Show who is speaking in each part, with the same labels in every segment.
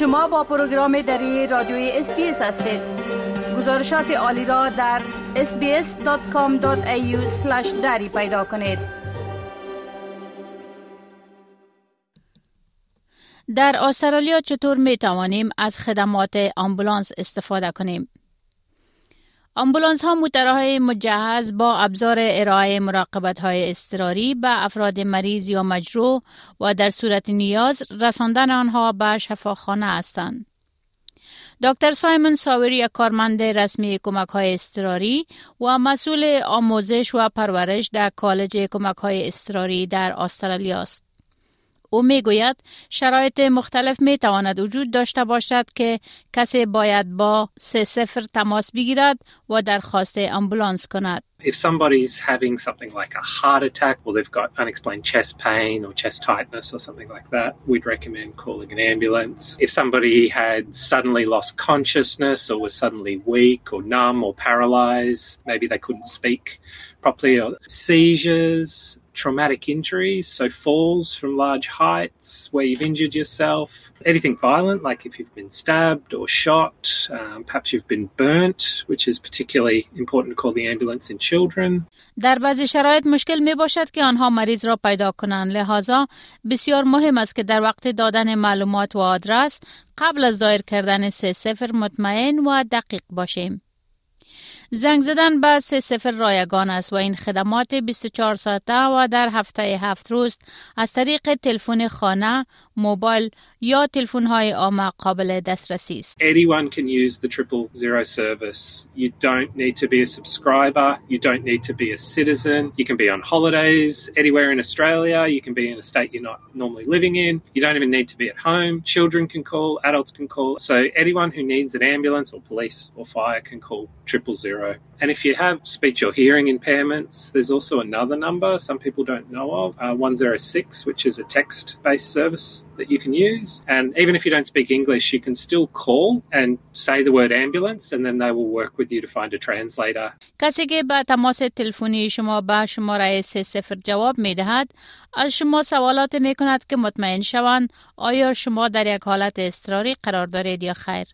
Speaker 1: شما با پروگرام دری رادیوی SBS هستید گزارشات عالی را در sbs.com.au دری پیدا کنید در استرالیا چطور می توانیم از خدمات آمبولانس استفاده کنیم؟ آمبولانس ها های مجهز با ابزار ارائه مراقبت های اضطراری به افراد مریض یا مجروح و در صورت نیاز رساندن آنها به شفاخانه هستند. دکتر سایمون ساوری کارمند رسمی کمک های استراری و مسئول آموزش و پرورش در کالج کمک های استراری در استرالیا است. او می گوید شرایط مختلف می تواند وجود داشته باشد که کسی باید با سه سفر تماس بگیرد و درخواست امبولانس کند.
Speaker 2: If somebody's having something like a heart attack or they've got unexplained chest pain or chest tightness or something like that, we'd recommend calling an ambulance. If somebody had suddenly lost consciousness or was suddenly weak or numb or paralyzed, maybe they couldn't speak properly, or seizures, traumatic injuries, so falls from large heights where you've injured yourself, anything violent, like if you've been stabbed or shot, um, perhaps you've been burnt, which is particularly important to call the ambulance in children.
Speaker 1: در بعضی شرایط مشکل می باشد که آنها مریض را پیدا کنند لحاظا بسیار مهم است که در وقت دادن معلومات و آدرس قبل از دایر کردن سه سفر مطمئن و دقیق باشیم. زنگ زدن به سه سفر رایگان است و این خدمات 24 ساعته و در هفته هفت روز از طریق تلفن خانه، موبایل یا تلفن های عامه قابل دسترسی است.
Speaker 2: Anyone can use the triple zero service. You don't need to be a subscriber. You don't need to be a citizen. You can be on holidays anywhere in Australia. You can be in a state you're not normally living in. You don't even need to be at home. Children can call, adults can call. So anyone who needs an ambulance or police or fire can call triple zero. And if you have speech or hearing impairments, there's also another number some people don't know of, uh, 106, which is a text based service that you can use. And even if you don't speak English, you can still call and say the word ambulance, and then they will work with you to find a translator.
Speaker 1: کسی که به تماس تلفنی شما به شماره 30 جواب می دهد از شما سوالات می کند که مطمئن شوند آیا شما در یک حالت اضطراری قرار دارید یا خیر.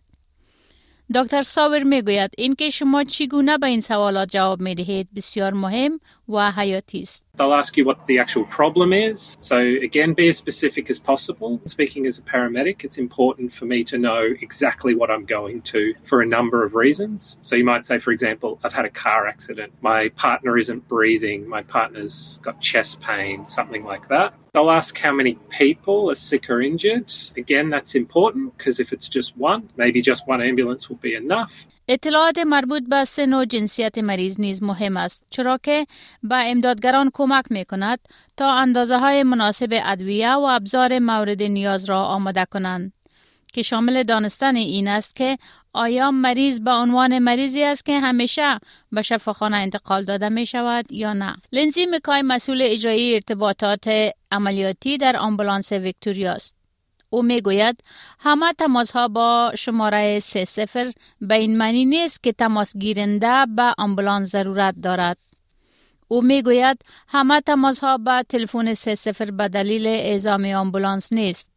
Speaker 1: دکتر ساور می‌گوید اینکه شما چگونه به این سوالات جواب می دهید بسیار مهم. Why Wahayotis.
Speaker 2: They'll ask you what the actual problem is. So, again, be as specific as possible. Speaking as a paramedic, it's important for me to know exactly what I'm going to for a number of reasons. So, you might say, for example, I've had a car accident, my partner isn't breathing, my partner's got chest pain, something like that. They'll ask how many people are sick or injured. Again, that's important because if it's just one, maybe just one ambulance will be enough.
Speaker 1: اطلاعات مربوط به سن و جنسیت مریض نیز مهم است چرا که به امدادگران کمک می کند تا اندازه های مناسب ادویه و ابزار مورد نیاز را آماده کنند. که شامل دانستن این است که آیا مریض به عنوان مریضی است که همیشه به شفاخانه انتقال داده می شود یا نه. لنزی مکای مسئول اجرایی ارتباطات عملیاتی در آمبولانس ویکتوریا است. او می‌گوید همه تماس ها با شماره سه سفر به این معنی نیست که تماس گیرنده به آمبولانس ضرورت دارد. او می‌گوید همه تماس ها به تلفن سه سفر به دلیل اعزام آمبولانس نیست.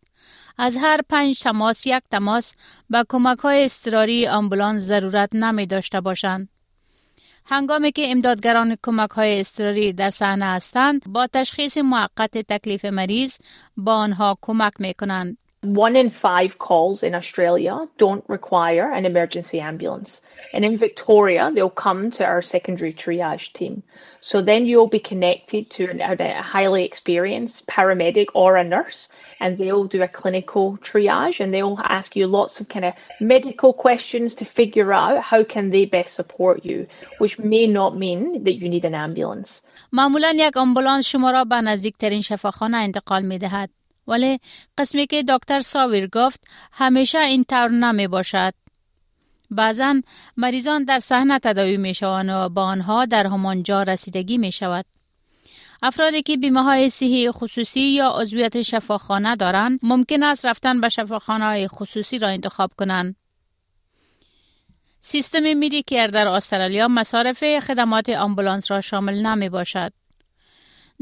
Speaker 1: از هر پنج تماس یک تماس به کمک های استراری آمبولانس ضرورت نمی داشته باشند. هنگامی که امدادگران کمک های استراری در صحنه هستند با تشخیص موقت تکلیف مریض با آنها کمک می کنند.
Speaker 3: One in five calls in Australia don't require an emergency ambulance. And in Victoria, they'll come to our secondary triage team. So then you'll be connected to a highly experienced paramedic or a nurse and they'll do a clinical triage and they'll ask you lots of kind of medical questions to figure out how can they best support you which may not mean that you need an ambulance
Speaker 1: معمولا یک آمبولانس شما را به نزدیکترین شفاخانه انتقال می دهد ولی قسمی که دکتر ساویر گفت همیشه این طور نمی باشد بعضا مریضان در صحنه تداوی می شوند و با آنها در همان جا رسیدگی می شود. افرادی که بیمه های صحی خصوصی یا عضویت شفاخانه دارند ممکن است رفتن به شفاخانه های خصوصی را انتخاب کنند. سیستم Medicare در استرالیا مصارف خدمات آمبولانس را شامل نمی باشد.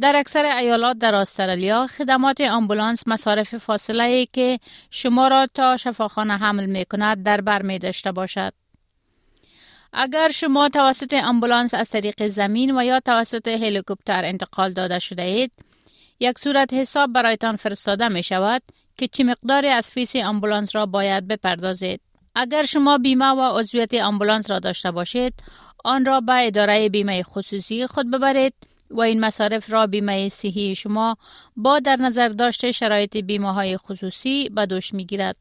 Speaker 1: در اکثر ایالات در استرالیا خدمات آمبولانس مصارف فاصله ای که شما را تا شفاخانه حمل می کند در بر می داشته باشد. اگر شما توسط آمبولانس از طریق زمین و یا توسط هلیکوپتر انتقال داده شده اید، یک صورت حساب برایتان فرستاده می شود که چه مقداری از فیس آمبولانس را باید بپردازید. اگر شما بیمه و عضویت آمبولانس را داشته باشید، آن را به اداره بیمه خصوصی خود ببرید و این مصارف را بیمه صحی شما با در نظر داشته شرایط بیمه های خصوصی به دوش می گیرد.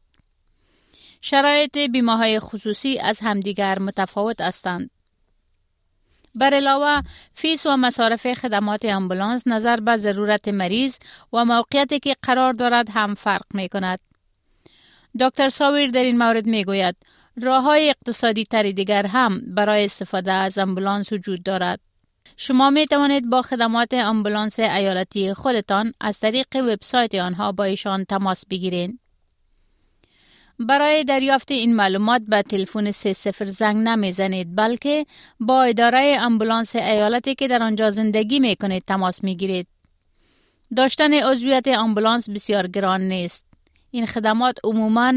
Speaker 1: شرایط بیمه های خصوصی از همدیگر متفاوت هستند. بر علاوه فیس و مصارف خدمات امبولانس نظر به ضرورت مریض و موقعیتی که قرار دارد هم فرق می کند. دکتر ساویر در این مورد می گوید راه های اقتصادی تری دیگر هم برای استفاده از امبولانس وجود دارد. شما می توانید با خدمات امبولانس ایالتی خودتان از طریق وبسایت آنها با ایشان تماس بگیرید. برای دریافت این معلومات به تلفن 30 زنگ نمی‌زنید بلکه با اداره امبولانس ایالتی که در آنجا زندگی می کنید تماس می گیرید. داشتن عضویت امبولانس بسیار گران نیست. این خدمات عموماً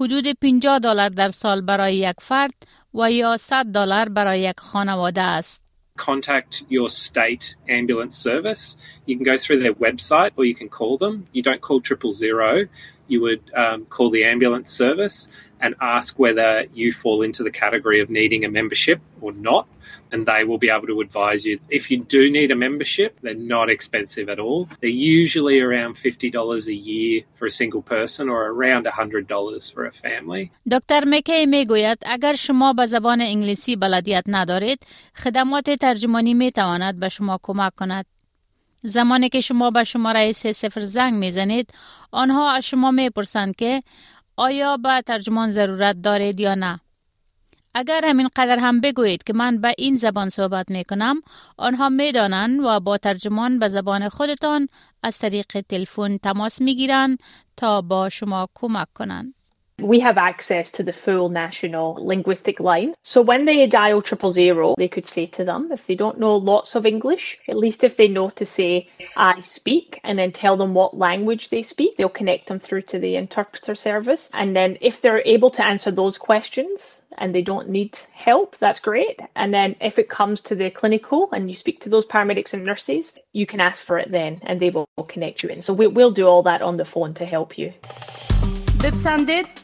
Speaker 1: حدود 50 دلار در سال برای یک فرد و یا 100 دلار برای یک خانواده است.
Speaker 2: Contact your state ambulance service. You can go through their website or you can call them. You don't call triple zero You would um, call the ambulance service and ask whether you fall into the category of needing a membership or not. And they will be able to advise you. If you do need a membership, they're not expensive at all. They're usually around $50 a year for a single person or around $100 for a family.
Speaker 1: دکتر مکی میگوید اگر شما به زبان انگلیسی بلدیت ندارید، خدمات ترجمانی می تواند به شما کمک کند. زمانی که شما به شماره سه سفر زنگ می‌زنید آنها از شما می‌پرسند که آیا به ترجمان ضرورت دارید یا نه. اگر همین قدر هم بگویید که من به این زبان صحبت می کنم آنها می دانند و با ترجمان به زبان خودتان از طریق تلفن تماس می گیرند تا با شما کمک کنند.
Speaker 3: We have access to the full national linguistic line. So when they dial triple zero, they could say to them, if they don't know lots of English, at least if they know to say, I speak, and then tell them what language they speak, they'll connect them through to the interpreter service. And then if they're able to answer those questions, and they don't need help, that's great. And then if it comes to the clinical and you speak to those paramedics and nurses, you can ask for it then and they will connect you in. So we, will do all that on the phone to help you.
Speaker 1: Bibsandit